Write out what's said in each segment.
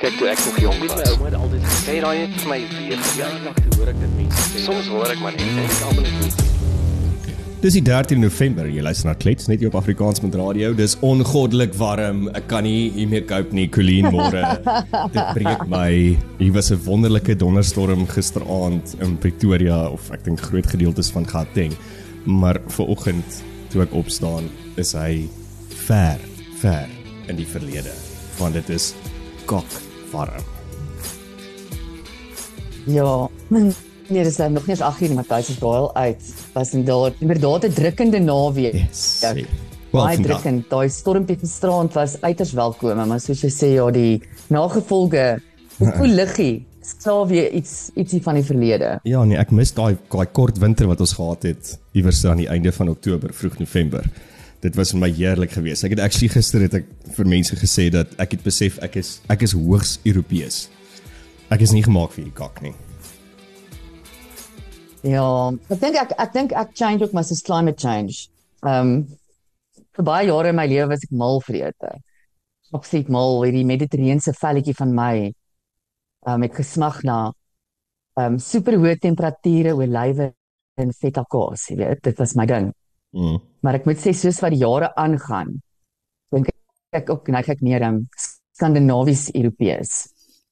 Kyk toe ek nog jonk was. My ouma het altyd gesê, Sê daai net vir my weer ja, te hoor ek dit mense sê. Soms hoor ek maar net en ek almal net. Dis die 13 November. Jy luister na Klets net hier op Afrikaans met radio. Dis ongoddelik warm. Ek kan nie hier meer cope nie. Colleen môre. Dit breek my. Hier was 'n wonderlike donderstorm gisteraand in Pretoria of ek dink groot gedeeltes van Gauteng. Maar vooroggend toe ek opstaan, is hy ver, ver in die verlede. Want dit is kok warm. Ja. Nee, dis nou nog nie eens 8 uur, Matthys is daai al uit. Was inderdaad inderdaad 'n drukkende naweek. Yes. Ja. Well, Baie drukkend. Daai stormpie gisteraand was uiters welkom, maar soos jy sê ja, die nagevolge, hoe cool liggie. Slaaf weer iets ietsie van die verlede. Ja nee, ek mis daai daai kort winter wat ons gehad het iewers aan die einde van Oktober, vroeg November. Dit was vir my heerlik geweest. Ek het actually gister het ek vir mense gesê dat ek het besef ek is ek is hoogs Europees. Ek is nie gemaak vir hierdie kak nie. Ja, ek dink ek ek dink ek change ook maar soos climate change. Ehm um, vir baie jare in my lewe was ek mal vir ete. Absoluut mal, hierdie mediterrane velletjie van my. Ehm um, ek gesmag na ehm um, superhoë temperature, olywe en feta kaas, jy weet, dit was my ding. Mm. Maar ek moet sê soos wat die jare aangaan, dink ek ook neig ek meer aan Skandinawies Europees.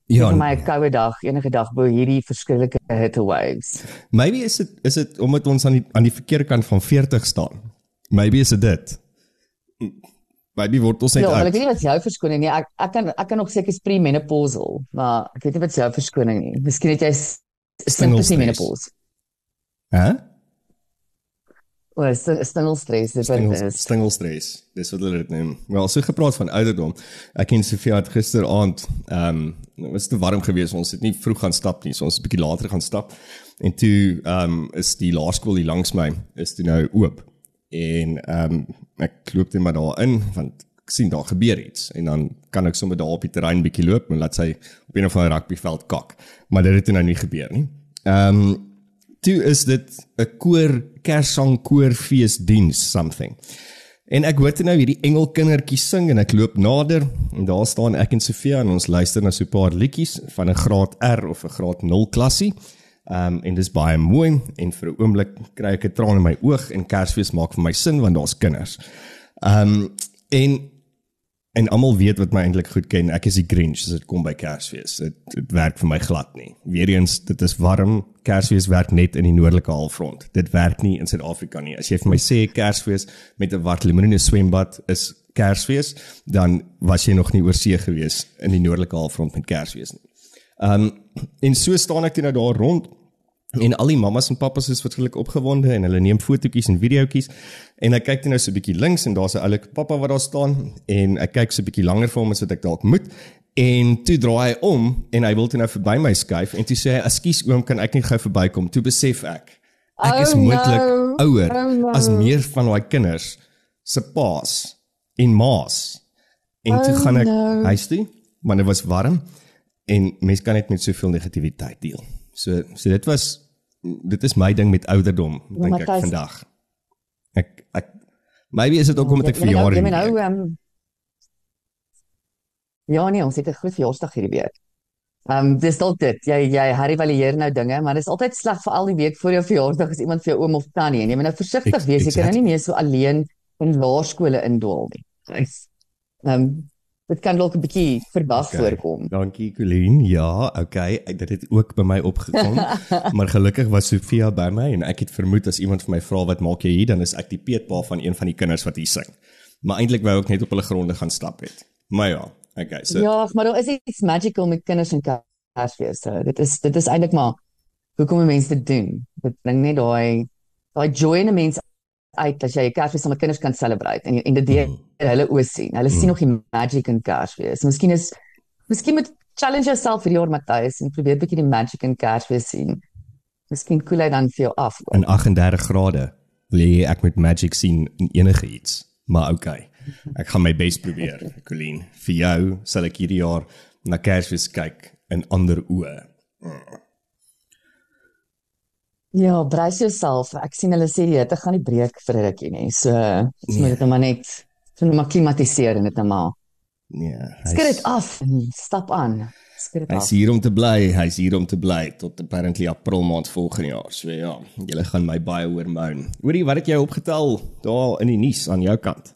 Ja, vir my 'n koue dag, enige dag bo hierdie verskillike hitte waves. maybe is dit is dit omdat ons aan die aan die verkeerde kant van 40 staan. Maybe is dit dit. Maybe word ons net Ja, uit. ek weet nie wat jou verskoning nie. Ek ek kan ek kan nog seker is premenopausal, maar ek weet nie wat jou verskoning nie. Miskien het jy s- symptoms Stingelstress. menopause. Hæ? O, st- stingelstress, dis wat Stingel, dit is. stingelstres. Dis wat hulle dit noem. Wel, so gepraat van ouderdom. Ek en Sofia het gisteraand, ehm, um, was te warm geweest. Ons het nie vroeg gaan stap nie. So ons het 'n bietjie later gaan stap. En toe ehm um, is die laerskool hier langs my is toe nou oop. En ehm um, ek loop net maar daar in want ek sien daar gebeur iets en dan kan ek sommer daar op die terrein bietjie loop en laat sy op een of ander rugbyveld kak. Maar dit het nou nie gebeur nie. Ehm um, toe is dit 'n koor kerssang koorfeesdiens something. En ek hoor toe nou hierdie engelkindertjie sing en ek loop nader en daar staan ek en Sofia en ons luister na so 'n paar liedjies van 'n graad R of 'n graad 0 klassie. Ehm um, en dis baie mooi en vir 'n oomblik kry ek 'n traan in my oog en Kersfees maak vir my sin want daar's kinders. Ehm um, en en almal weet wat my eintlik goed ken. Ek is die Grinch as dit kom by Kersfees. Dit dit werk vir my glad nie. Weereens, dit is warm. Kersfees werk net in die noordelike halfrond. Dit werk nie in Suid-Afrika nie. As jy vir my sê Kersfees met 'n wat lemoene swembad is Kersfees, dan was jy nog nie oor see gewees in die noordelike halfrond met Kersfees nie. Ehm um, en so staan ek toe nou daar rond En al die mammas en pappas is verskillik opgewonde en hulle neem fotootjies en videoetjies en ek kyk net nou so 'n bietjie links en daar's 'n oulike pappa wat daar staan en ek kyk so 'n bietjie langer vir hom as wat ek dalk moet en toe draai hy om en hy wil toe nou verby my skuif en toe sê hy ekskuus oom kan ek nie gou verbykom toe besef ek ek is Oh, moontlik no. ouer Oh, no. as meer van daai kinders se paas en maas en toe Oh, gaan ek no. huis toe want dit was warm en mense kan net met soveel negativiteit deel. So so dit was dit is my ding met ouderdom dink ek Matthys- vandag. Ek ek maybe is dit ook omdat ek nou- verjaar jy in. moet nou ehm Ja nee, ons het 'n groot verjaarsdag hierdie week. Ehm um, dis dalk dit. Jy jy herëvalueer nou dinge, maar dis altyd sleg vir al die week voor jou verjaarsdag as iemand vir jou oom of tannie en jy moet nou versigtig wees. Jy kan nou exactly. nie meer so alleen in laerskole indwaal nie. Ehm um, dit kan dalk 'n bietjie verwag Okay. voorkom. Dankie Colleen. Ja, okay, dit het ook by my opgekom. maar gelukkig was Sofia by my en ek het vermoed as iemand vir my vra wat maak jy hier, dan is ek die peetpa van een van die kinders wat hier sing. Maar eintlik wou ek net op hulle gronde gaan stap het. Maar ja, okay, so Ja, maar daar is iets magical met kinders en Kersfees. So dit is dit is eintlik maar hoekom mense dit doen. Dit bring net daai daai joy in 'n mens uit as jy 'n Kersfees saam met kinders kan celebrate en en dit deur Mm. hulle oë sien. Hulle sien nog die magic in Kersfees. Miskien is miskien moet challenge yourself vir die jaar Matthys en probeer 'n bietjie die magic in Kersfees sien. Miskien koel hy dan vir jou af. in 38 grade wil jy ek met magic sien in enige iets. Maar okay. Ek gaan my bes probeer, Colleen. Vir jou sal ek hierdie jaar na Kersfees kyk in ander oë. Ja, brace yourself. Ek sien hulle sê die hitte gaan nie breek vir 'n rukkie nie. So, ons moet dit nou maar net so net maar klimatiseer en dit nou maar Nee, Skud hy's dit af en stap aan. Skud dit hy's af. hier om te bly. Hy's hier om te bly tot apparently April maand volgende jaar. So ja, julle gaan my baie hoor moan. Hoorie, wat het jy opgetel daar in die nuus aan jou kant?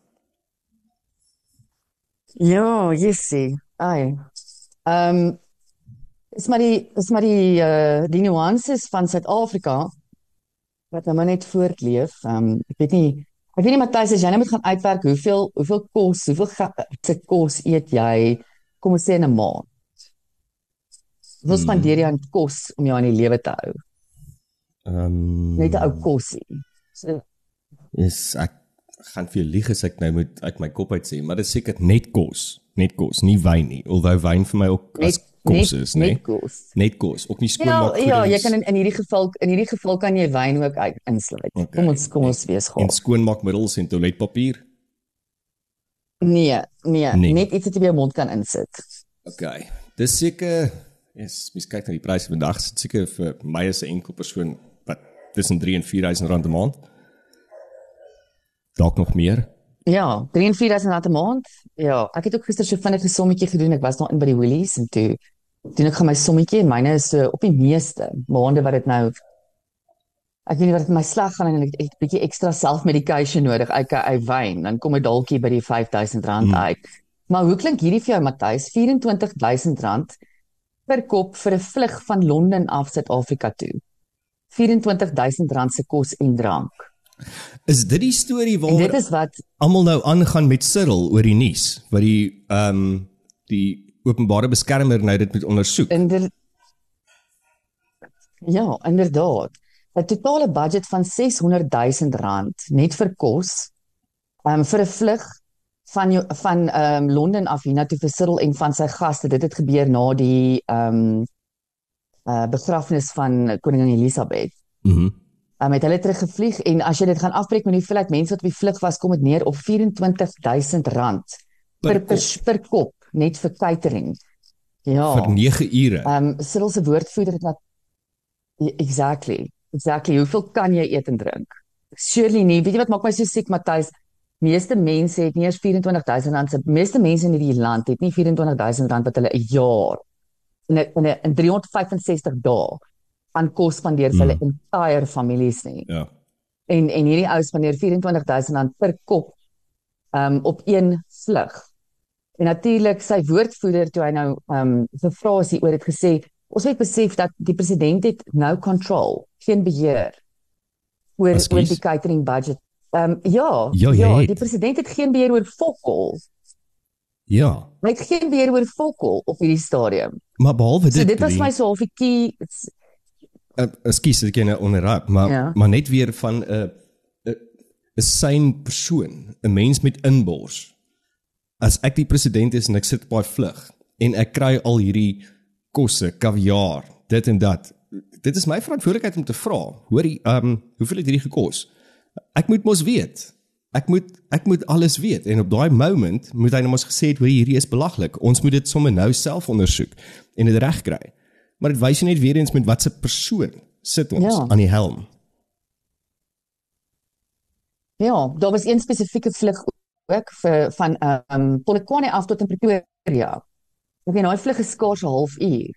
Ja, Jessie. Ai. Ehm um, is maar die is maar die uh die nuances van Suid-Afrika wat nou maar net voortleef. Um, ek weet nie ek weet nie Matthys as jy nou moet gaan uitwerk hoeveel hoeveel kos, hoeveel se kos eet jy kom ons sê in 'n maand. Hoeveel Hmm. spandeer jy aan kos om jou aan die lewe te hou? Ehm um, Net 'n ou kosie. So is ek gaan vir jou lieg as ek nou moet uit my kop uit sê, maar dit seker net kos, net kos, nie wyn nie. Alhoewel wyn vir my ook as net kos net, is, nee. net kos. Net kos, ook nie Ja, skoonmaak ja, jy kan in, in hierdie geval in hierdie geval kan jy wyn ook uit insluit. Okay. Kom ons kom ons wees en gaaf. skoonmaakmiddels en toiletpapier. Nee, nee, Nee. net iets wat jy by jou mond kan insit. Okay. Dis seker is mens kyk na die pryse vandag, dit seker vir my as 'n enkel persoon wat tussen 3 en 4000 rand 'n maand. Dalk nog meer. Ja, 34000 rand 'n maand. Ja, ek het ook gister so vinnig 'n sommetjie gedoen. Ek was daar in by die Woolies en toe doen ek gaan my sommetjie en myne is so op die meeste maande wat dit nou ek weet nie wat dit my sleg gaan en ek het 'n bietjie ekstra self-medication nodig. Ek hy wyn, dan kom dit dalk hier by die 5000 rand Hmm. uit. Maar hoe klink hierdie vir jou Matthys? 24000 rand per kop vir 'n vlug van Londen af Suid-Afrika toe. 24000 rand se kos en drank. Is dit die storie En waar dit is wat almal nou aangaan met Cyril oor die nuus wat die ehm um, die openbare beskermer nou dit moet ondersoek. Inder Ja, inderdaad. 'n Totale budget van 600 000 rand net vir kos. Um vir 'n vlug van jou, van um Londen af hiernatoe vir Cyril en van sy gaste. Dit het gebeur na die um uh begrafnis van koningin Elisabeth. Mhm. Mm Um het hulle teruggevlieg en as jy dit gaan afbreek met die hoeveelheid mense wat op die vlug was, kom dit neer op 24000 rand Per per per, per kop net vir catering. Ja. vir 9 ure. Ehm um, Cyril se woordvoerder het na Ja, Exactly. Exactly. Hoeveel kan jy eet en drink? Surely nie. Weet jy wat maak my so siek, Matthys? Meeste mense het nie eers 24000 rand se meeste mense in hierdie land het nie 24000 rand wat hulle 'n jaar in 'n in 'n in 365 dae aan kos spandeer vir hulle entire families nie. Ja. En en hierdie ou spandeer 24000 rand per kop um op een vlug. En natuurlik sy woordvoerder toe hy nou um gevra is oor het gesê ons moet besef dat die president het no control, geen beheer oor oor Ekskuus? die catering budget. Um ja, Ja, jy ja, het. die president het geen beheer oor fokol. Ja. Hy het geen beheer oor fokol op hierdie stadium. Maar behalwe dit So dit was my so half 'n key uh, ekskuus ek jou nou onderraak, maar Ja. maar net weer van 'n 'n 'n syn persoon, 'n mens met inbors. As ek die president is en ek sit op daai vlug en ek kry al hierdie kosse, kaviaar, dit en dat. Dit is my verantwoordelikheid om te vra. Hoorie, ehm um, hoeveel het hierdie gekos? Ek moet mos weet. Ek moet ek moet alles weet en op daai moment moet hy nou mos gesê het hoor hierdie is belaglik. Ons moet dit sommer nou self ondersoek en dit regkry. Maar dit wys net weer eens met watse persoon sit ons Ja. aan die helm. Ja, daar was een spesifieke vlug ook vir van ehm um, Polokwane af tot in Pretoria. Ek weet daai vlug is skaars 'n halfuur.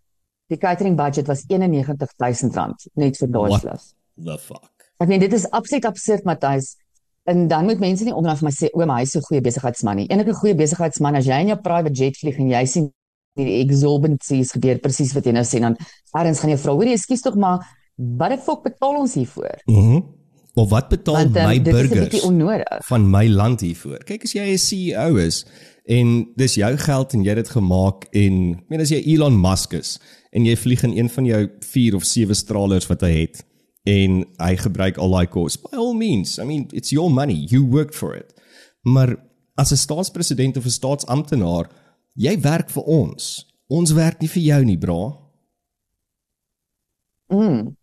Die catering budget was R91000 net vir daai What? vlug. The fuck. Ek meen dit is absoluut absurd Matthys. En dan moet mense nie onderaan vir my sê o, maar hy's so 'n goeie besigheidsman nie. Enige goeie besigheidsman as jy in jou private jet vlieg en jy sien die exorbitancies gebeur presies wat jy nou sê dan erns gaan jy vra, hoor jy, ekskuus tog maar wat die fok betaal ons hiervoor? Mhm. Mm of wat betaal Want um, my burgers van my land hiervoor? Kyk as jy 'n CEO is en dis jou geld en jy het dit gemaak en ek meen as jy Elon Musk is en jy vlieg in een van jou 4 of 7 stralers wat hy het en hy gebruik al daai kos. By all means, I mean, it's your money. You worked for it. Maar as 'n staatspresident of 'n staatsamptenaar, jy werk vir ons. Ons werk nie vir jou nie, bra. Mm.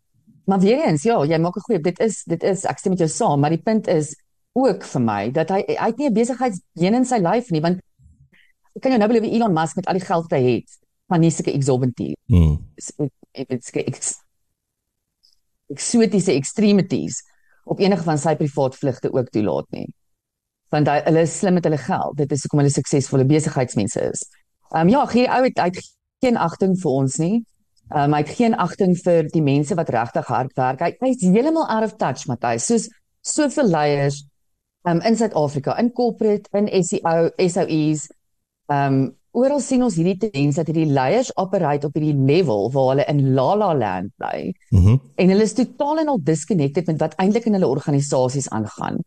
Maar weer eens, ja, jy maak 'n goeie. Dit is dit is ek stem met jou saam, maar die punt is ook vir my dat hy hy het nie 'n besigheidsbeen in sy lyf nie, want ek kan jou nou beloof Elon Musk met al die geld wat hy het, van nie sulke exorbitant Mm. it's ex, eksotiese extremities op enige van sy privaat vlugte ook toelaat nie. Want hy, hulle is slim met hulle geld. Dit is hoekom hulle suksesvolle besigheidsmense is. Ehm um, ja, hier ou het, hy het geen agting vir ons nie. Um, hy het geen agting vir die mense wat regtig hard werk. Hy hy's heeltemal out of touch, Matthys. Soos soveel leiers um, in Suid-Afrika, in corporate, in SEO, SOEs, um, oral sien ons hierdie tendens dat hierdie leiers operate op hierdie level waar hulle in la la land bly. Mm en hulle is totaal en al disconnected met wat eintlik in hulle organisasies aangaan.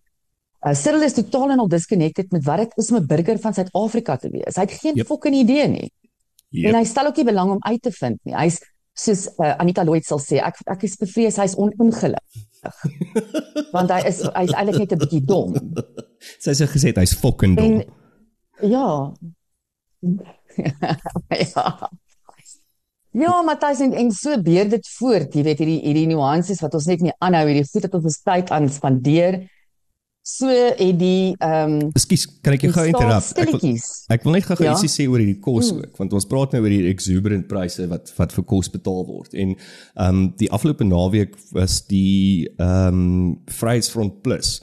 Uh, Cyril is totaal en al disconnected met wat dit is om 'n burger van Suid-Afrika te wees. Hy het geen yep. fucking idee nie. Yep. En hy stel ook nie belang om uit te vind nie. Hy's soos uh, Anita Lloyd sal sê, ek ek is bevrees hy's oningelig. Want hy is hy's eintlik net 'n bietjie dom. Sy het so gesê hy's fucking dom. En ja. ja. Ja, Matthys en, en so beer dit voort, jy weet hierdie hierdie nuances wat ons net nie aanhou hierdie goed dat ons tyd aan spandeer. So het die ehm um, Ekskuus, kan ek jou gou interrupt? Ek wil, ek wil net gou-gou Ja. ietsie sê oor hierdie kos ook, want ons praat nou oor die exuberant pryse wat wat vir kos betaal word. En ehm um, die afgelope naweek was die ehm um, Vryheidsfront Plus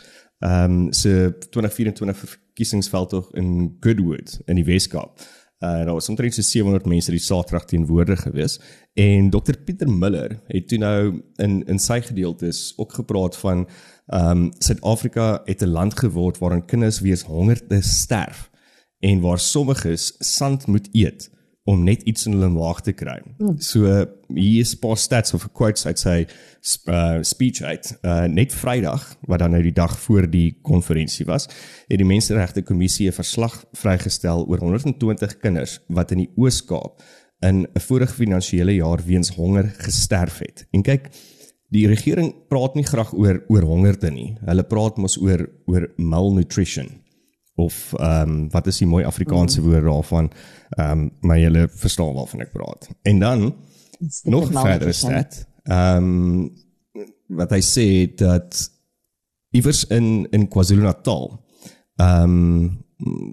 ehm um, se 2024 verkiesingsveldtog in Goodwood in die Weskaap. Uh, daar was omtrent so 700 mense die Saterdag teenwoordig gewees en Dr Pieter Miller het toe nou in in sy gedeeltes ook gepraat van ehm um, Suid-Afrika het 'n land geword waarin kinders weens honger te sterf en waar sommiges sand moet eet om net iets in hulle maag te kry. Mm. So uh, hier is 'n paar stats of quotes uit sy sp- uh, speech uit. Uh, net Vrydag, wat dan nou die dag voor die konferensie was, het die Menseregte Kommissie 'n verslag vrygestel oor 120 kinders wat in die Oos-Kaap in 'n vorige finansiële jaar weens honger gesterf het. En kyk, die regering praat nie graag oor oor hongerte nie. Hulle praat mos oor oor malnutrition of ehm um, wat is die mooi Afrikaanse Mm. woord daarvan? Ehm um, maar julle verstaan waarvan ek praat. En dan nog 'n verdere stat. Ehm um, wat hy sê dat iewers in in KwaZulu-Natal ehm um,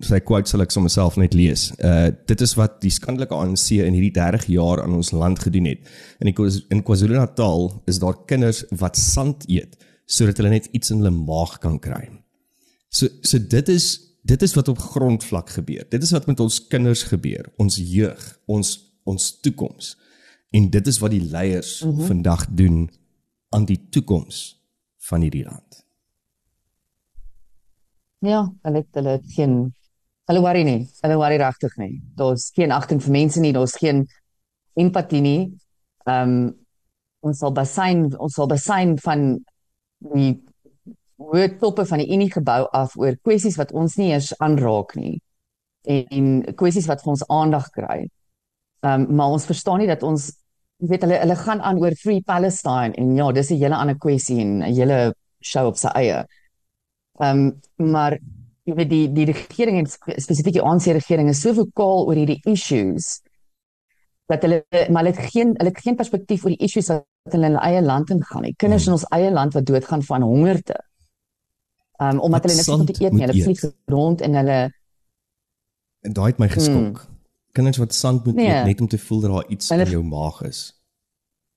sy quote sal ek sommer self net lees. Uh dit is wat die skandelike ANC in hierdie 30 jaar aan ons land gedoen het. In die in KwaZulu-Natal is daar kinders wat sand eet sodat hulle net iets in hulle maag kan kry. So so dit is dit is wat op grondvlak gebeur. Dit is wat met ons kinders gebeur, ons jeug, ons ons toekoms. En dit is wat die leiers mm -hmm. vandag doen aan die toekoms van hierdie land. Ja, hulle het, hulle het geen hulle worry nie. Hulle worry regtig nie. Daar's geen agting vir mense nie, daar's geen empatie nie. Ehm um, ons sal basyn ons sal basyn van die hoë toppe van die Unie gebou af oor kwessies wat ons nie eers aanraak nie. En, en kwessies wat vir ons aandag kry. Ehm um, maar ons verstaan nie dat ons jy weet hulle hulle gaan aan oor Free Palestine en ja, dis 'n hele ander kwessie en 'n hele show op sy eie. Ehm um, maar jy weet die die regering en spe- spesifiek die ANC regering is so vokaal oor hierdie issues dat hulle maar hulle het geen hulle het geen perspektief oor die issues wat hulle in hulle eie land ingaan nie. Kinders in ons eie land wat doodgaan van hongerte. Ehm um, omdat hulle niks om te eet nie. Hulle vlieg rond en hulle En daai het my geskok. Hmm. Kinders wat sand moet Nee. eet net om te voel dat daar iets Hulle- in jou maag is.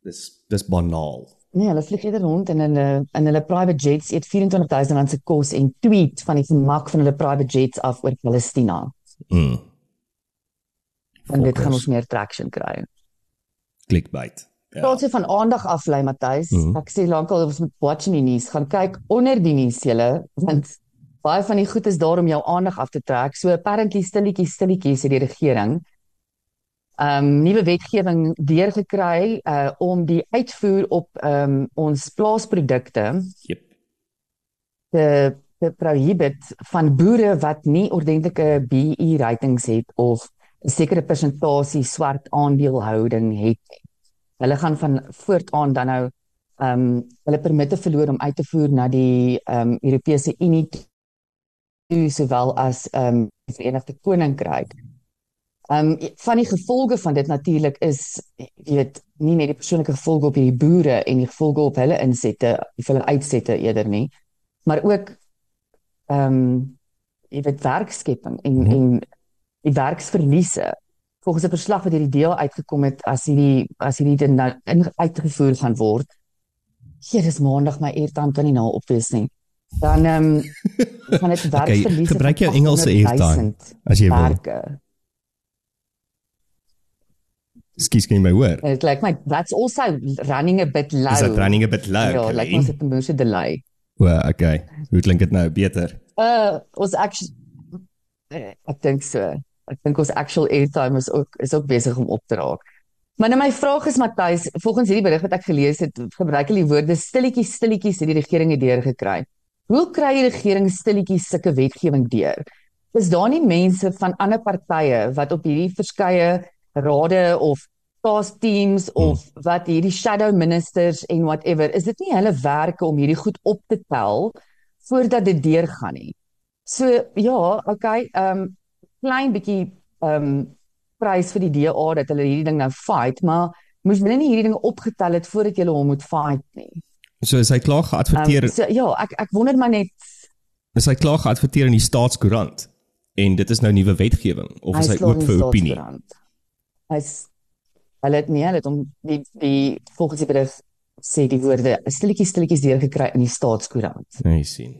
Dis dis banaal. Nee, hulle vlieg eerder rond en hulle in hulle private jets eet 24000 rand se kos en tweet van die gemak van hulle private jets af oor Palestina. Mm. En dit gaan ons meer traction kry. clickbait. Ja. Praat jy van aandag aflei Matthys. Mm. -hmm. Ek sê lankal ons moet watch in die nuus gaan kyk onder die nuus julle want baie van die goed is daar om jou aandag af te trek. So apparently stilletjies stilletjies het die regering ehm um, nuwe wetgewing deurgekry uh om die uitvoer op um, ons plaasprodukte Jep. te te prohibit van boere wat nie ordentlike BE ratings het of 'n sekere persentasie swart aandelehouding het. Hulle gaan van voortaan dan nou ehm um, hulle permitte verloor om uit te voer na die ehm um, Europese Unie toe sowel as ehm um, die Verenigde Koninkryk. Ehm um, van die gevolge van dit natuurlik is jy weet nie net die persoonlike gevolge op hierdie boere en die gevolge op hulle insette, of hulle uitsette eerder nie, maar ook ehm um, jy weet werkskepping en mm. -hmm. en die werksverliese. Volgens 'n verslag wat hierdie deel uitgekom het as hierdie as hierdie ding nou in, uitgevoer gaan word. Hier is maandag my airtime kan nie nou opwees nie. dan ehm um, gaan dit werksverliese. gebruik jou Engelse 800 airtime, 000 as jy wil. werke. Ekskuus, kan jy my hoor? It like my that's also running a bit low. Is that running a bit low? Ja, Colleen? like ons het 'n moeë delay. Well, okay. Hoe klink dit nou? Beter. Uh ons actually eh, ek dink so. Ek dink ons actual airtime is ook is ook besig om op te raak. Maar nou my vraag is Matthys, volgens hierdie berig wat ek gelees het, gebruik hulle die woorde stilletjies stilletjies het die regering het deurgekry. Hoe kry die regering stilletjies sulke wetgewing deur? Is daar nie mense van ander partye wat op hierdie verskeie rade of task teams of wat hierdie shadow ministers en whatever, is dit nie hulle werke om hierdie goed op te tel voordat dit deurgaan nie? So ja, okay, ehm um, klein bietjie ehm um, prys vir die DA dat hulle hierdie ding nou fight, maar moes hulle nie hierdie ding opgetel het voordat hulle hom moet fight nie. So is hy klaar geadverteer, Um, so ja, ek ek wonder maar net is hy klaar geadverteer in die staatskoerant en dit is nou nuwe wetgewing of is hy ook vir opinie? Staatskoerant. Hy's hulle het nie hulle het om die die volgens die berig sê die woorde stilletjies stilletjies deurgekry in die staatskoerant. Nee, sien.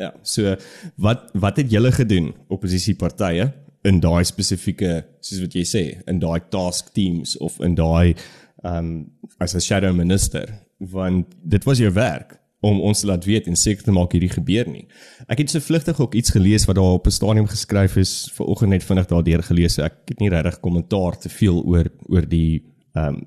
Ja, so wat wat het julle gedoen oppositiepartye in daai spesifieke soos wat jy sê, in daai task teams of in daai ehm um, as 'n shadow minister want dit was jou werk om ons te laat weet en seker te maak hierdie gebeur nie. Ek het so vlugtig ook iets gelees wat daar op 'n stadium geskryf is ver oggend net vinnig daardeur gelees. Ek het nie regtig kommentaar te veel oor oor die ehm um,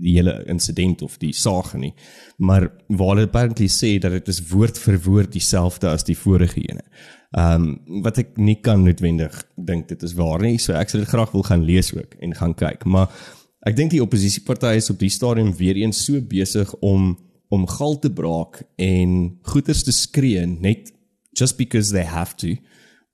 die hele insident of die saak nie. Maar waar hulle apparently sê dat dit is woord vir woord dieselfde as die vorige ene. Ehm um, wat ek nie kan noodwendig dink dit is waar nie. So ek sal dit graag wil gaan lees ook en gaan kyk. Maar ek dink die oppositiepartye is op die stadium weer eens so besig om om gal te braak en goeters te skree net just because they have to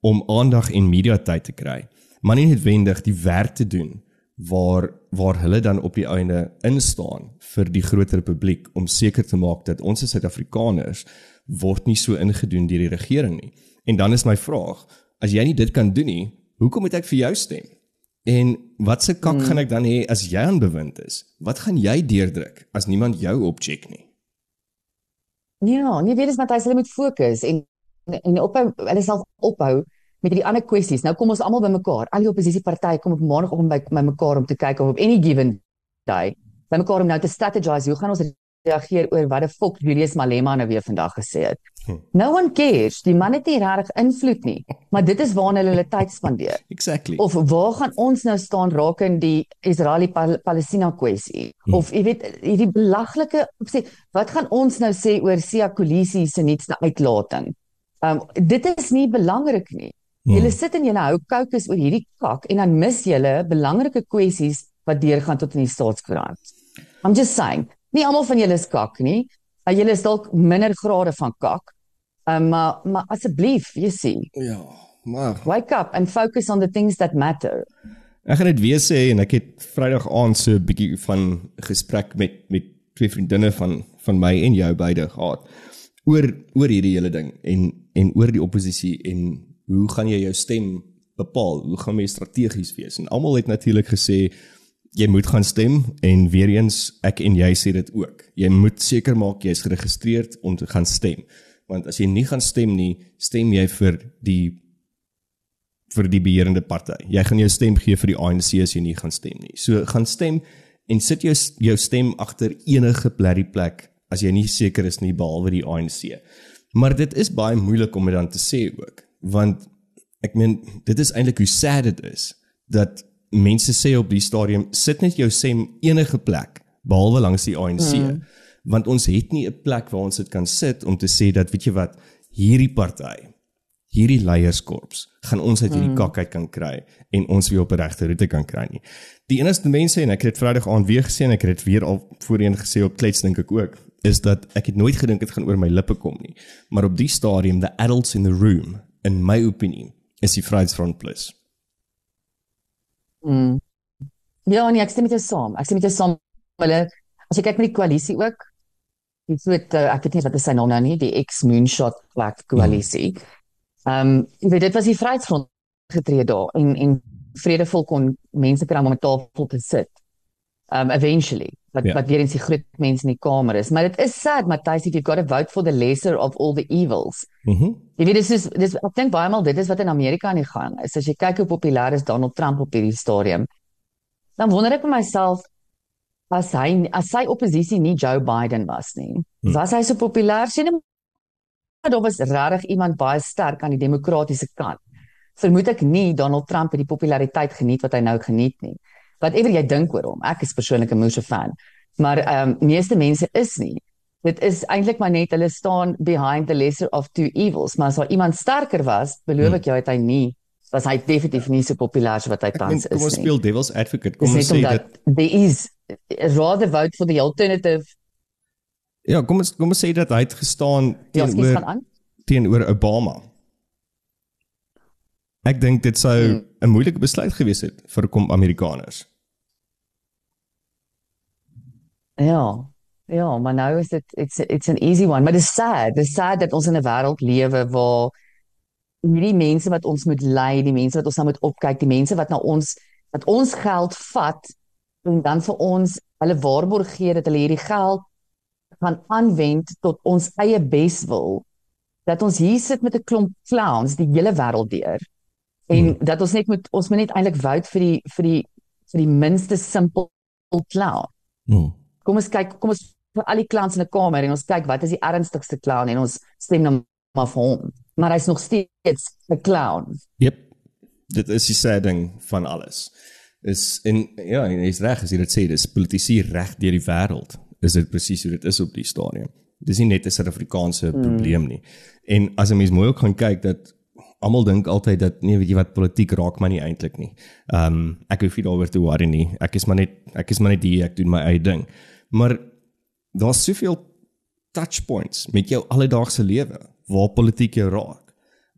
om aandag en media tyd te kry. Maar nie noodwendig die werk te doen waar waar hulle dan op die einde instaan vir die groter publiek om seker te maak dat ons as Suid-Afrikaners word nie so ingedoen deur die regering nie. En dan is my vraag, as jy nie dit kan doen nie, hoekom moet ek vir jou stem? En wat se kak hmm. gaan ek dan hê as jy aan bewind is? Wat gaan jy deurdruk as niemand jou opcheck nie? Ja, nie weet eens Matthys, hulle moet fokus en en ophou hulle self ophou met hierdie ander kwessies. Nou kom ons almal bymekaar. Al die oppositiepartye kom op maandagooggend by by mekaar om te kyk of op any given day bymekaar om nou te strategize hoe gaan ons reageer oor wat die fok Julius Malema nou weer vandag gesê het. Hm. No one cares. Die man het nie regtig invloed nie, maar dit is waarna hulle hulle tyd spandeer. Exactly. Of waar gaan ons nou staan raak in die Israeli-Palestina kwessie? Hmm. Of jy weet hierdie belaglike sê wat gaan ons nou sê oor Sia Kolisi se nuutste uitlating? Um dit is nie belangrik nie. Julle sit en julle hou kokes oor hierdie kak en dan mis julle belangrike kwessies wat deurgaan tot in die staatskoerant. I'm just saying, nie almal van julle is kak nie. Uh, julle is dalk minder grade van kak. Um maar maar asseblief, jy sien, ja, maar wake up and focus on the things that matter. Ek gaan dit weer sê en ek het Vrydag aand so 'n bietjie van gesprek met met twee vriendinne van van my en jou beide gehad oor oor hierdie hele ding en en oor die oppositie en hoe gaan jy jou stem bepaal? Hoe gaan jy strategies wees? En almal het natuurlik gesê jy moet gaan stem en weer eens ek en jy sê dit ook. Jy moet seker maak jy is geregistreerd om te gaan stem. Want as jy nie gaan stem nie, stem jy vir die vir die beheerende party. Jy gaan jou stem gee vir die ANC as jy nie gaan stem nie. So gaan stem en sit jou jou stem agter enige blerrie plek as jy nie seker is nie behalwe die ANC. Maar dit is baie moeilik om dit dan te sê ook, want ek meen dit is eintlik hoe sad dit is dat mense sê op die stadium sit net jou stem enige plek behalwe langs die ANC. Mm. Want ons het nie 'n plek waar ons dit kan sit om te sê dat weet jy wat hierdie party hierdie leierskorps gaan ons uit hierdie kak uit kan kry en ons weer op 'n regte roete kan kry nie. Die enigste mense en ek het dit Vrydag aand weer gesê en ek het dit weer al voorheen gesê op klets dink ek ook is dat ek het nooit gedink dit gaan oor my lippe kom nie. Maar op die stadium the adults in the room in my opinie is die Vryheidsfront Plus. Mm. Ja, nee, ek stem met jou saam. Ek stem met jou saam. Hulle as jy kyk met die koalisie ook, die soort uh, ek weet nie wat is sy naam nou nie, die ex-moonshot black koalisie. Ehm, um, jy weet dit was die Vryheidsfront getree daar en en vredevol kon mense kry om op 'n tafel te sit. Um eventually wat Ja. ja. wat weer eens die groot mense in die kamer is maar dit is sad Matthys if you've got to vote for the lesser of all the evils Mhm. jy weet dis is dis ek dink baie maal dit is wat in Amerika aan die gang is as jy kyk hoe populêr is Donald Trump op hierdie stadium dan wonder ek vir myself as hy as sy oppositie nie Joe Biden was nie Hmm. was hy so populêr sien daar was regtig iemand baie sterk aan die demokratiese kant vermoed ek nie Donald Trump het die populariteit geniet wat hy nou geniet nie whatever jy dink oor hom? Ek is persoonlik 'n Moose fan. Maar ehm um, meeste mense is nie. Dit is eintlik maar net hulle staan behind the lesser of two evils. Maar as daar iemand sterker was beloof ek jou het hy nie was hy definitief nie so populêr so wat hy Ek meen, tans kom is ons nie. speel devil's advocate. Kom ons sê dat there is rather vote for the alternative. Ja, kom ons kom ons sê dat hy het gestaan ja teenoor aan. teenoor Obama. Ek dink dit sou 'n Hmm. moeilike besluit gewees het vir kom Amerikaners. Ja. Ja, maar nou is dit it's it's an easy one, maar dit is sad. Dit is sad dat ons in 'n wêreld lewe waar hierdie mense wat ons moet lei, die mense wat ons nou moet opkyk, die mense wat na ons wat ons geld vat en dan vir ons hulle waarborg gee dat hulle hierdie geld gaan aanwend tot ons eie beswil. Dat ons hier sit met 'n klomp clowns die hele wêreld deur. En Hmm. dat ons net moet ons moet net eintlik vote vir die vir die vir die minste simpel clown Hmm. kom ons kyk kom ons vir al die klants in 'n kamer en ons kyk wat is die ernstigste clown en ons stem nou maar vir hom maar hy's nog steeds 'n clown Jep. Dit is die sad ding van alles. Is en ja, en jy's reg as jy dit sê, dis politici reg deur die wêreld. Is dit presies hoe dit is op die stadium. Dis nie net 'n Suid-Afrikaanse mm. probleem nie. En as 'n mens mooi ook gaan kyk dat almal dink altyd dat nee, weet jy wat politiek raak my nie eintlik nie. Ehm um, ek hoef nie daaroor te worry nie. Ek is maar net ek is maar net hier, ek doen my eie ding. Maar daar's soveel touch points met jou alledaagse lewe waar politiek jou raak,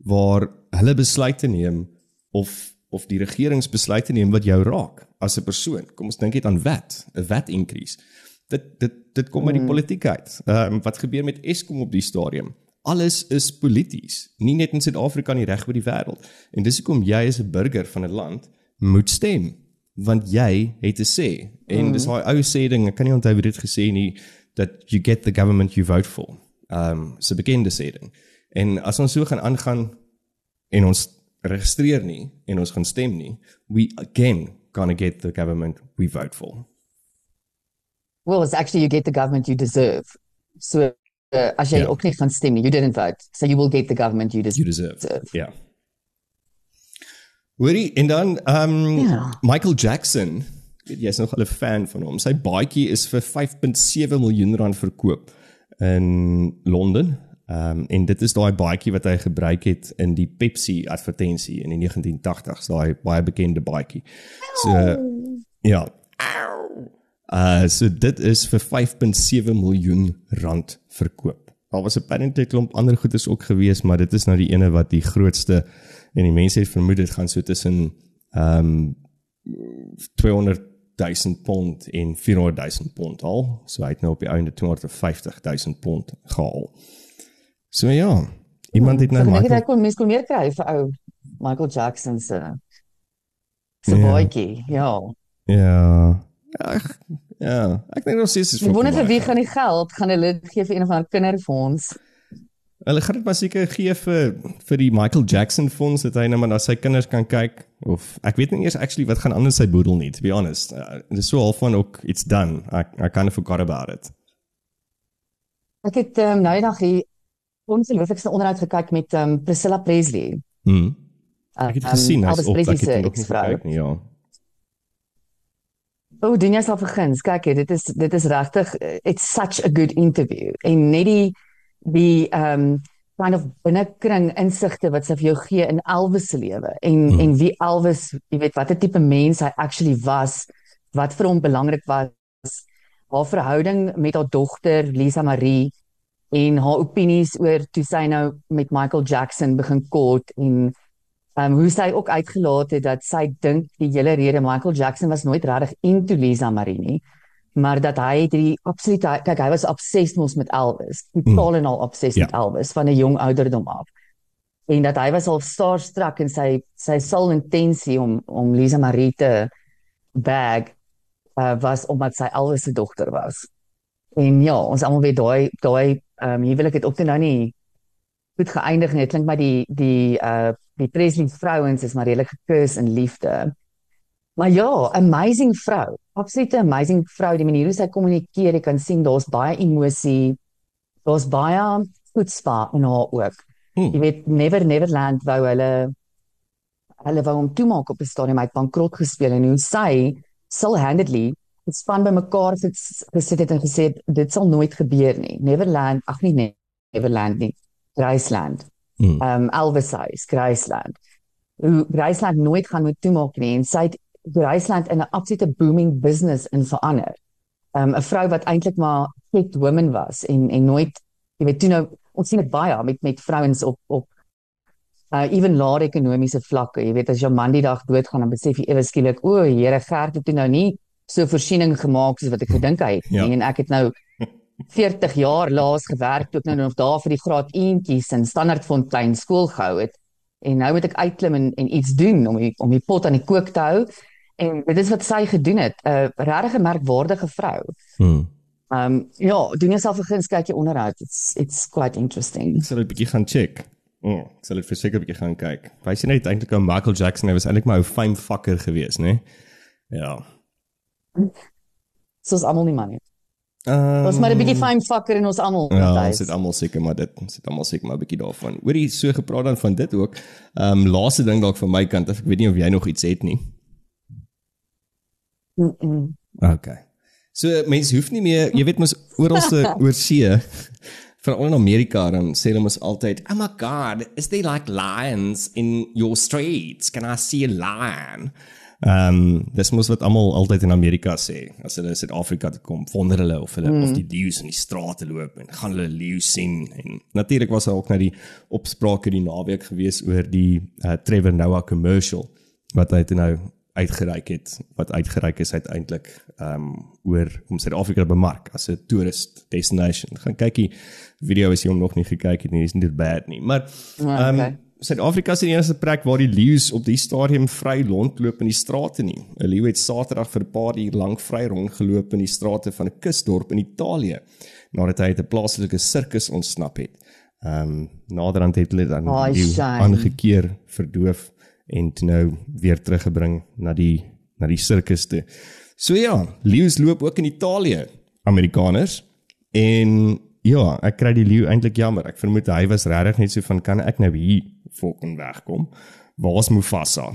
waar hulle besluite neem of of die regeringsbesluite neem wat jou raak as 'n persoon. Kom ons dink net aan wet, 'n wet increase. Dit dit dit kom uit die politiek uit. Ehm um, wat gebeur met Eskom op die stadium? Alles is polities, nie net in Suid-Afrika nie, reg oor die wêreld. En dis hoekom jy as 'n burger van 'n land moet stem, want jy het 'n sê. En mm. dis daai ou sê ding, ek kan nie onthou wie dit gesê nie, that you get the government you vote for. Ehm um, so bekende sê ding. En as ons so gaan aangaan en ons registreer nie en ons gaan stem nie, we again gonna get the government we vote for. well it's actually you get the government you deserve so uh, as jy Ja. yeah. ook nie gaan stem nie you didn't vote so you will get the government you You deserve, deserve. Ja. Hoorie, en dan ehm um, Ja. Michael Jackson, jy's nog 'n fan van hom. Sy baadjie is vir 5.7 miljoen rand verkoop in Londen. Ehm um, en dit is daai baadjie wat hy gebruik het in die Pepsi advertensie in die 1980s, daai baie bekende baadjie. So ja. Uh so dit is vir 5.7 miljoen rand verkoop. Daar was apparently 'n klomp ander goederes ook gewees, maar dit is nou die ene wat die grootste en die mense het vermoed dit gaan so tussen ehm um, 200 000 pond en 400 000 pond al. So hy het nou op die einde 250 000 pond gehaal. So ja, iemand het nou dink Michael ek kon mens kon meer kry vir ou Michael Jackson se se Ja. baadjie ja Ja. Ag, ja, ek dink nog steeds is ek wonder vir wie gaan die geld gaan hulle gee vir een of ander kinderfonds Hulle gaan dit maar seker gee vir vir die Michael Jackson fonds dat hy nou maar na sy kinders kan kyk of ek weet nie eers actually wat gaan aan in sy boedel nie to be honest. Uh, dit is so half van ook it's done. I I kind of forgot about it. ek het um, nou eendag hier ongelooflikste onderhoud gekyk met um, Priscilla Presley Hm. Ek het Um, gesien hy's Elvis op, Presley ek het nog nie gekyk nie, ja. O, doen jy self vergins. Kyk, hier, dit is dit is regtig uh, it's such a good interview. En net die die um kind of binnekring insigte wat sy vir jou gee in Elvis se lewe en hmm. en wie Elvis, jy weet watter tipe mens hy actually was, wat vir hom belangrik was, haar verhouding met haar dogter Lisa Marie en haar opinies oor toe sy nou met Michael Jackson begin kort en um, hoe sy ook uitgelaat het dat sy dink die hele rede Michael Jackson was nooit regtig into Lisa Marie nie maar dat hy die absolute kyk hy was obsessed mos met Elvis totaal en al obsessed Ja. met Elvis van 'n jong ouderdom af en dat hy was al starstruck en sy sy sole intensie om om Lisa Marie te bag uh, was omdat sy Elvis se dogter was. En ja, ons almal weet daai daai ehm um, huwelik het ook toe nou nie goed geëindig nie. Dit klink my die die uh die Presley vrouens is maar redelik gekurs in liefde. Maar ja, amazing vrou. Absolute amazing vrou. Die manier hoe sy kommunikeer, jy kan sien daar's baie emosie. Daar's baie voetspa in haar ook. Hmm. Jy weet Never Neverland wou hulle hulle wou hom toemaak op 'n stadium uit bankrot gespeel en hoe sy single-handedly het span bymekaar gesit gesit het en gesê dit sal nooit gebeur nie. Neverland, ag nee, Neverland nie. Graceland. Hmm. Um Elvis House, Graceland. Hoe Graceland nooit gaan moet toemaak nie en sy het Graceland in 'n absolute booming business in verander. Um 'n vrou wat eintlik maar ket woman was en en nooit jy weet toe nou ons sien dit baie met met vrouens op op uh ewen lae ekonomiese vlakke. Jy weet as jou man die dag doodgaan dan besef jy ewe skielik, o, Here Gert het toe nou nie so voorsiening gemaak soos wat ek gedink hy het Ja. en ek het nou 40 jaar laas gewerk toe ek nou nog daar vir die graad 1tjies in Standardfontein skool gehou het en nou moet ek uitklim en en iets doen om die, om die pot aan die kook te hou en dit is wat sy gedoen het 'n uh, regtig 'n merkwaardige vrou. Hmm. Ehm um, ja, doen jouself 'n guns kyk jy onderhoud. It's it's quite interesting. Ek sal dit bietjie gaan check. Oh, ek sal dit verseker 'n bietjie gaan kyk. Wys jy net eintlik ou Michael Jackson, hy was eintlik maar 'n fame fucker geweest, né? Nee? Ja. Soos almal nie man nie. Um, Ons maar 'n bietjie fine fucker in ons almal. Ja, Matthys. ons het almal seker maar dit, ons het almal seker maar 'n bietjie daarvan. Hoorie, so gepraat dan van dit ook. Ehm um, laaste ding dalk van my kant, ek weet nie of jy nog iets het nie. Mm -mm. Okay. So mense hoef nie meer, jy weet mos oralste oor see veral in Amerika dan sê hulle mos altyd, "Oh my god, is there like lions in your streets? Can I see a lion?" Ehm um, dis mos wat almal altyd in Amerika sê as hulle in Suid-Afrika kom, wonder hulle of hulle mm. of die leeu's in die strate loop en gaan hulle leeu sien en natuurlik was daar ook nou die opsprake die naweek gewees oor die uh, Trevor Noah commercial wat hy nou uitgereik het wat uitgereik is uiteindelik ehm um, oor om Suid-Afrika te bemark as 'n tourist destination. Gaan kykie video as jy hom nog nie gekyk het nie, is nie dit bad nie. Maar ehm Ah, um, okay. Suid-Afrika is die enigste plek waar die leeu's op die stadium vry rondloop in die strate nie. 'n Leeu het Saterdag vir 'n paar uur lank vry rondgeloop in die strate van 'n kusdorp in Italië nadat hy uit 'n plaaslike sirkus ontsnap het. Ehm um, naderhand het hulle dan Ai, die leeu aangekeer, verdoof en toe nou weer teruggebring na die na die sirkus toe. So ja, leeu's loop ook in Italië, Amerikaners. En ja, ek kry die leeu eintlik jammer. Ek vermoed hy was regtig net so van kan ek nou hier fucking wegkom? Waar's Mufasa?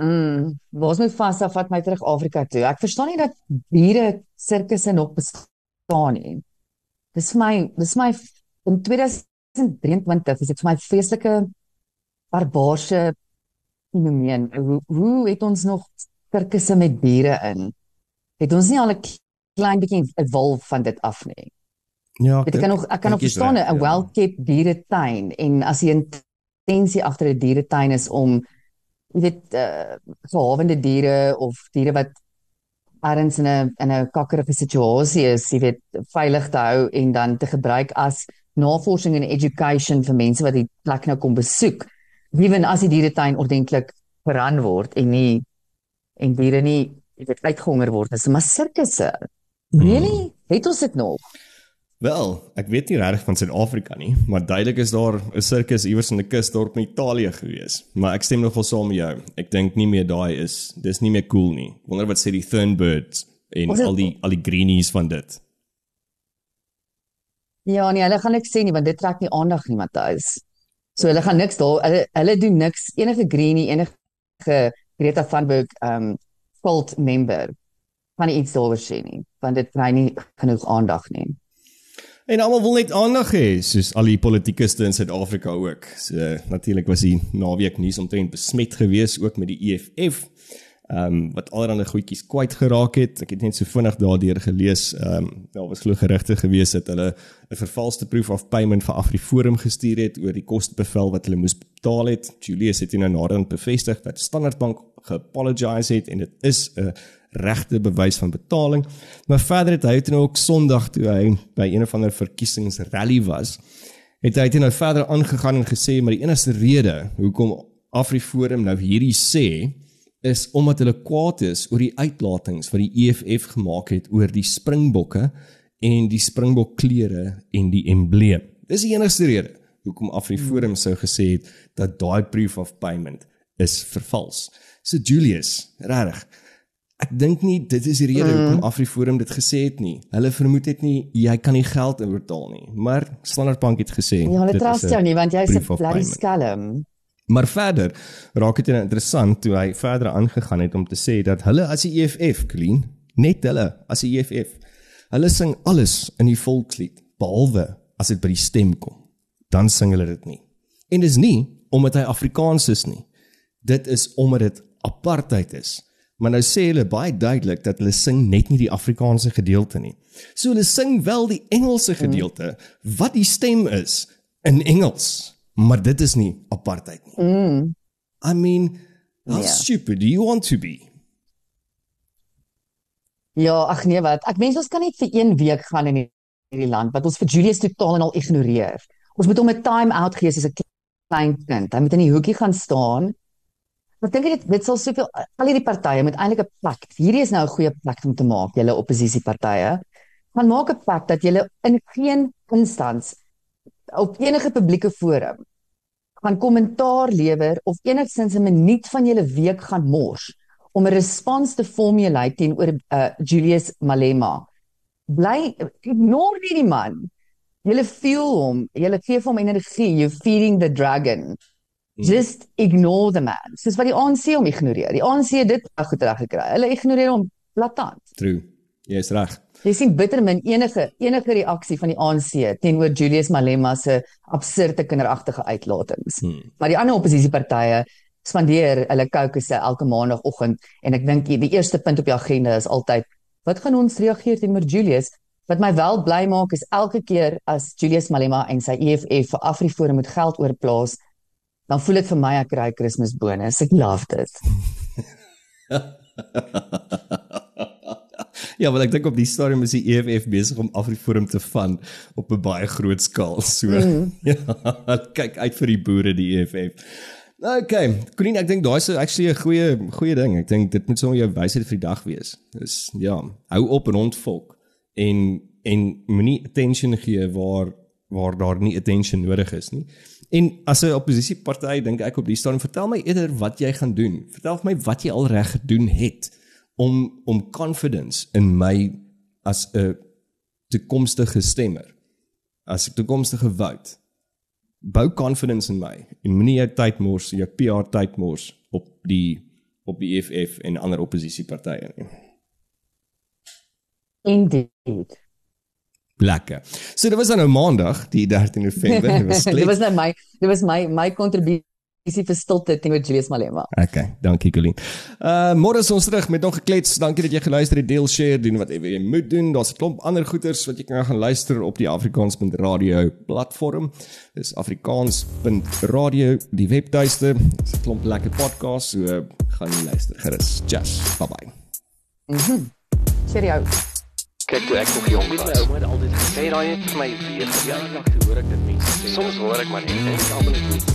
Mm, waar is my vas vat my terug Afrika toe. Ek verstaan nie dat diere sirkusse nog bestaan nie. Dis vir my dis my in 2023 is dit vir my vreeslike barbaarse fenomeen. Hoe hoe het ons nog sirkusse met diere in? Het ons nie al 'n klein bietjie 'n wolf van dit af nie? Ja, Weet, ek kan nog ek kan nog verstaan 'n ja. well-kept dieretuin en as die intensie agter 'n dieretuin is om jy weet uh, verhawende diere of diere wat ergens in 'n in 'n kakkerige situasie is, jy weet veilig te hou en dan te gebruik as navorsing en education vir mense wat die plek nou kom besoek. Ewen as die dieretuin ordentlik verran word en nie en diere nie jy weet uitgehonger word. Dis maar sirkusse. Really? Het ons dit nog? Wel, ek weet nie regtig van Suid-Afrika nie, maar duidelik is daar 'n sirkus iewers in 'n kusdorp in Italië gewees. Maar ek stem nogal saam met jou. Ek dink nie meer daai is dis nie meer cool nie. Wonder wat sê die Thunbirds en Was dit- al die al die greenies van dit. Ja, nee, hulle gaan niks sê nie want dit trek nie aandag nie, Matthys. So hulle gaan niks daar hulle hulle doen niks enige greenie enige Greta Thunberg um cult member nie iets daaroor sê nie want dit kry nie genoeg aandag nie. En almal wil net aandag hê, soos al die politikuste in Suid-Afrika ook. So natuurlik was die naweek nuus omtrent besmet gewees ook met die EFF. Ehm um, wat allerlei goedjies kwyt geraak het. Ek het net so vinnig daardeur gelees. Ehm um, daar was glo gerugte gewees dat hulle 'n vervalste proof of payment vir AfriForum gestuur het oor die kostebevel wat hulle moes betaal het. Julius het nou naderhand bevestig dat Standard Bank geapologise het en dit is 'n regte bewys van betaling. Maar verder het hy toe nou ook Sondag toe hy by een of ander verkiesingsrally was, het hy toe nou verder aangegaan en gesê maar die enigste rede hoekom AfriForum nou hierdie sê is omdat hulle kwaad is oor die uitlatings wat die EFF gemaak het oor die Springbokke en die Springbok klere en die embleem. Dis die enigste rede hoekom AfriForum sou gesê het dat daai proof of payment is vervals. So Julius, regtig. Ek dink nie dit is die rede hoekom AfriForum dit gesê het nie. Hulle vermoed het nie jy kan nie geld oorbetaal nie, maar Standard Bank het gesê Ja, hulle is trust 'n jou nie want jy's 'n proof of bloody skelm. Maar verder raak dit nou interessant toe hy verder aangegaan het om te sê dat hulle as die EFF, Colleen, net hulle as die EFF, hulle sing alles in die volkslied behalwe as dit by die stem kom. Dan sing hulle dit nie. En dis nie omdat hy Afrikaans is nie. Dit is omdat dit apartheid is. Maar nou sê hulle baie duidelik dat hulle sing net nie die Afrikaanse gedeelte nie. So hulle sing wel die Engelse gedeelte wat die stem is in Engels, maar dit is nie apartheid nie. Mm. I mean, how Nee. stupid do you want to be? Ja, ag nee wat. Ek mens ons kan net vir een week gaan in hierdie land wat ons vir Julius totaal en al ignoreer. Ons moet hom 'n time out gee soos 'n klein kind. Hy moet in die hoekie gaan staan. Ek dink dit dit sal soveel al hierdie partye moet eintlik 'n pakt. Hierdie is nou 'n goeie pakt om te maak, julle oppositiepartye. Gaan maak 'n pakt dat julle in geen instans op enige publieke forum gaan kommentaar lewer of enigsins 'n minuut van julle week gaan mors om 'n respons te formulate teenoor uh, Julius Malema. Bly ignore nie die man. Julle feel hom, julle gee vir hom energie, you feeding the dragon. Just ignore the man. Soos wat die ANC hom ignoreer. Die ANC het dit goed reg gekry. Hulle ignoreer hom blaatant. True. Jy's reg. Jy sien bitter min enige enige reaksie van die ANC teenoor Julius Malema se absurde kinderagtige uitlatings. Hmm. Maar die ander oppositiepartye spandeer hulle kokusse elke maandagooggend en ek dink die, eerste punt op die agenda is altyd wat gaan ons reageer teenoor Julius? Wat my wel bly maak is elke keer as Julius Malema en sy EFF vir AfriForum moet geld oorplaas, dan voel dit vir my ek kry Kersbonus. Ek love dit. ja, want ek dink op die stadium is die EFF besig om AfriForum te van op 'n baie groot skaal. So mm. ja, kyk uit vir die boere die EFF. Okay, Colleen, ek dink daai is actually 'n goeie goeie ding. Ek dink dit moet sommer jou wysheid vir die dag wees. Dis ja, hou op rondvolk en en moenie attention gee waar waar daar nie attention nodig is nie. En as 'n oppositieparty dink ek op die stadium vertel my eerder wat jy gaan doen. Vertel vir my wat jy al reg gedoen het om om confidence in my as 'n toekomstige stemmer as 'n toekomstige vote bou confidence in my en moenie jou tyd mors jou PR tyd mors op die op die EFF en ander oppositiepartye nie Indeed. Lekker so dit was dan nou maandag die 13 November dit was dit klets was net my dit was my my kontribusie vir stilte teenoor Julius Malema. Okay, dankie Colleen. Uh môre is ons terug met nog geklets. Dankie dat jy geluister het. Deel, share, doen wat jy moet doen. Daar's 'n klomp ander goeters wat jy kan gaan luister op die Afrikaans.radio platform. Dis afrikaans.radio die webtuiste. Dis 'n klomp lekker podcasts, so gaan luister gerus. Just bye bye. Mhm. Cheerio. Kyk toe ek nog jong Weet my was. ouma het altyd gesê, Sê daai het vir my weer ja, gejaag. eendag hoor ek dit mense sê. Soms hoor ek maar net en en ek almal het